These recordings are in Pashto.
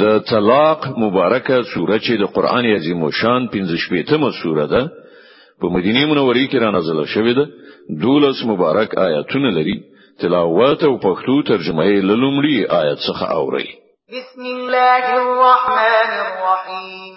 د طلاق مبارکه سوره چې د قران عظیم شان 15مه سوره ده په مدینه منوره کې را نازل شوې ده دولس مبارک آیاتونه لري تلاوت او پښتو ترجمه یې لومړی آیت څخه اوري بسم الله الرحمن الرحیم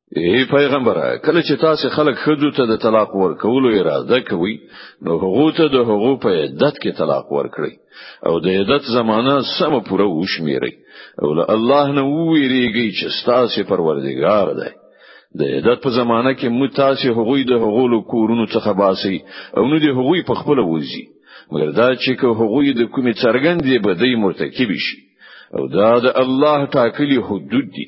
ای پیغمبره کله چې تاسو خلک خدو ته د طلاق ورکولو اراده کوي نو هغه ته د هغو په عدت کې طلاق ورکړي او د عدت زمانہ سم پوره وشمیري او له الله نه ویریږي چې تاسو پروردگار دی د عدت په زمانہ کې مو تاسو هغه د هغو له کورونو څخه باسي او نو د هغو په خپل وځي مګر دا چې که هغه د کومې څرګندې بدی مرتکب شي او دا د الله ټاکلي حدود دي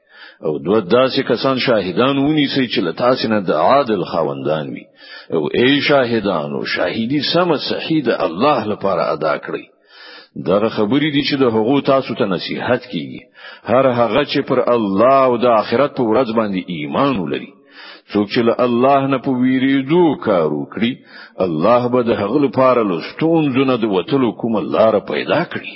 او دو داسې کسان شاهدان ونیسي چې له تاسو نه د عادل خاوندان وي او ای شاهدانو شاهدی سم صحیح د الله لپاره ادا کړئ دغه خبرې دي چې د هغو تاسو ته نصيحت کیږي هر هغه چې پر الله او د آخرت په ورځ باندې ایمان ولري څوک چې له الله نه په ویریدو کار وکړي الله به د هغه لپاره له ستونزو نه د وتلو کومه لار پیدا کړي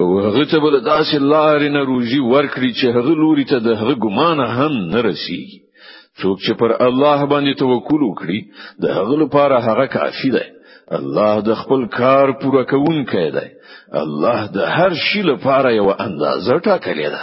او هغه ته بل داسې لارې نه روزي ورکړي چې هغه لوري ته د هغه ګمان هم نه رسیږي څوک چې پر الله باندې توکل وکړي د هغه لپاره هغه کافی دی الله د خپل کار پوره کوونکی دی الله د هر شي لپاره یو اندازه ټاکلې ده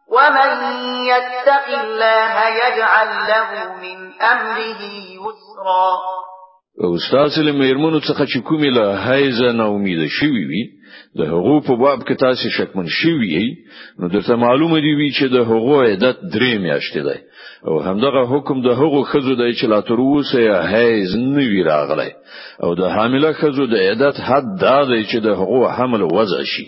ومن يتق الله يجعل له من امره يسرا او تاسو له میرمنو څخه چې کومې له حیزه نه امید شوي وي د هغو په باب کې تاسو شکمن شوي یي نو درته معلومه دی وی چې د هغو عدت درې میاشتې ده او همدغه حکم د هغو خزو دی چې لا تر اوسه یې حیز نه وی راغلی او د حامله خزو د عدت حد دا دی چې د هغو حمل وضع شي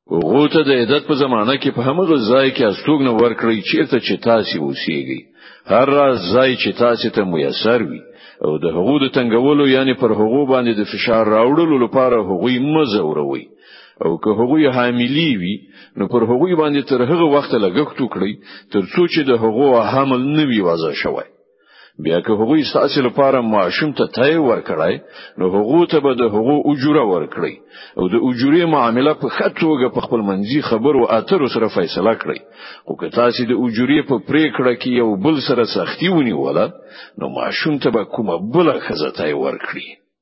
هغه ته د عدت په زمانه کې په همغه ځای کې استوګنه ورکړي چیرته چې تاسو اوسېږئ هر راز ځای چې تاسو ته میسر وي او د هغو د تنګولو یعنی پر هغو باندې د فشار راوړلو لپاره هغوی مزوروي او که هغوی حاملی وي نو پر هغوی باندې تر هغه وخت لګښت وکړي تر څو چې د هغو حمل نوي وضع شوی بیا که هغوی ستاسو لپاره ماشوم ته تای ورکړای نو هغه ته به د هغو اجوره ورکړي او د اجورې معامله په خټوګه په خپل منځي خبرو اترو سره فیصله کړي خو که تاسو د اجورې په پریکړه کې یو بل سره سختی ونیوله نو ماشوم ته به کومه بل خزه تای ورکړي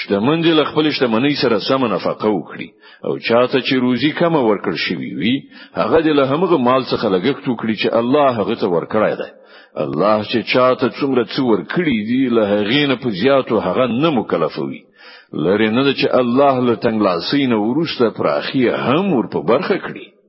شتمن دې له خپل شتمنۍ سره سم نفقه وکړي او چاته چې روزي کمه ورکړ شوی وي هغه دې له همغه مال څخه لګښت وکړي چې الله هغه ته ورکړی دی الله چې چاته څومره څو ورکړي دي له هغه نه په زیاتو هغه نه مکلفوي لري نه چې الله له تنګلاسۍ نه ورسته پراخي هم ور په برخه کړي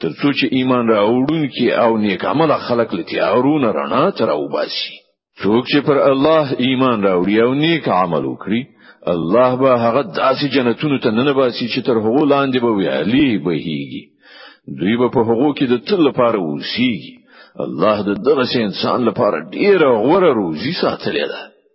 تر څو چې ایمان راوړونکي او نیک عمل خلک له تیارونو رڼا ته راوباسي څوک چې پر الله ایمان راوړي او نیک عمل وکړي الله به هغه داسې جنتونو ته ننباسي چې تر هغو لاندې به ویالي بهيږي دوی به په هغو کې د تل لپاره اوسيږي الله د دغه انسان لپاره ډیره غوره روزي ساتلې ده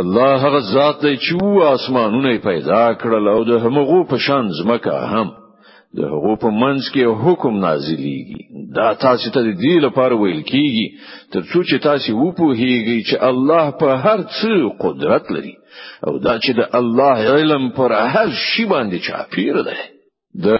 الله هغه ذات دی چې و اسمانونه پیدا کړل او د همغو په شان زمکه هم د هغو په منځ کې حکم نازلېږي دا تاسو ته د دې لپاره ویل کیږي ترڅو چې تاسو وپوهیږئ چې الله په هر څه قدرت لري او دا چې د الله علم پر هر شی باندې چاپیر دی